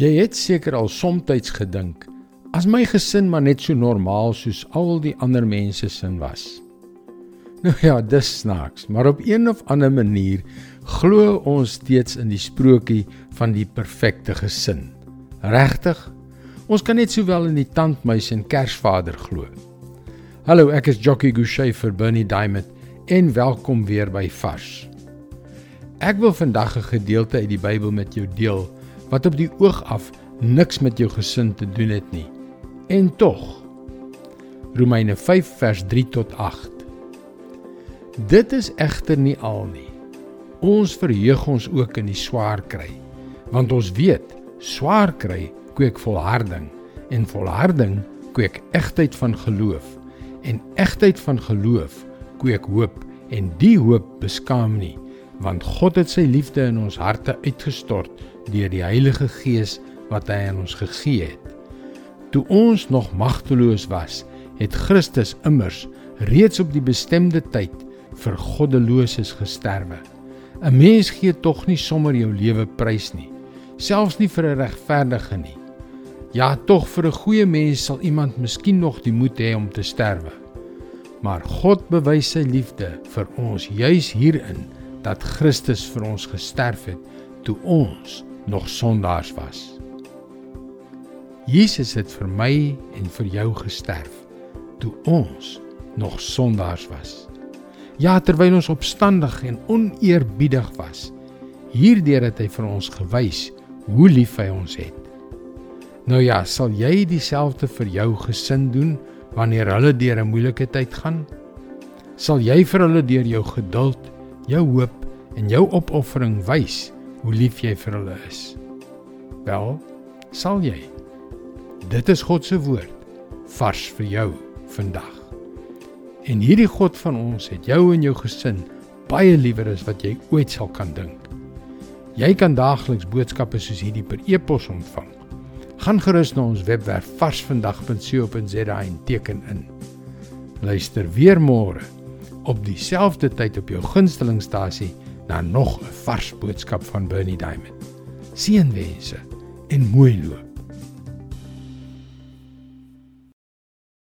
Jy het seker al soms gedink as my gesin maar net so normaal soos al die ander mense sin was. Nou ja, dis snaaks, maar op een of ander manier glo ons steeds in die sprokie van die perfekte gesin. Regtig? Ons kan net sowel in die tandmuis en Kersvader glo. Hallo, ek is Jockey Gouchee vir Bernie Diamond en welkom weer by Vars. Ek wil vandag 'n gedeelte uit die Bybel met jou deel wat op die oog af niks met jou gesin te doen het nie. En tog. Romeine 5 vers 3 tot 8. Dit is egter nie al nie. Ons verheug ons ook in die swaar kry, want ons weet swaar kry kweek volharding en volharding kweek egtheid van geloof en egtheid van geloof kweek hoop en die hoop beskaam nie want God het sy liefde in ons harte uitgestort deur die Heilige Gees wat hy aan ons gegee het. Toe ons nog magteloos was, het Christus immers reeds op die bestemde tyd vir goddeloses gesterwe. 'n Mens gee tog nie sommer jou lewe prys nie, selfs nie vir 'n regverdige nie. Ja, tog vir 'n goeie mens sal iemand miskien nog die moed hê om te sterwe. Maar God bewys sy liefde vir ons juis hierin dat Christus vir ons gesterf het toe ons nog sondaars was. Jesus het vir my en vir jou gesterf toe ons nog sondaars was. Ja, terwyl ons opstandig en oneerbiedig was. Hierdeur het hy vir ons gewys hoe lief hy ons het. Nou ja, sal jy dieselfde vir jou gesin doen wanneer hulle deur 'n moeilike tyd gaan? Sal jy vir hulle deur jou geduld, jou hoop en jou opoffering wys hoe lief jy vir hulle is. Wel, sal jy. Dit is God se woord vars vir jou vandag. En hierdie God van ons het jou en jou gesin baie liewer as wat jy ooit sal kan dink. Jy kan daagliks boodskappe soos hierdie per e-pos ontvang. Gaan gerus na ons webwerf varsvandag.co.za en teken in. Luister weer môre op dieselfde tyd op jou gunstelingstasie na nog 'n vars boodskap van Bernie Diamond. Seënwense en mooi loop.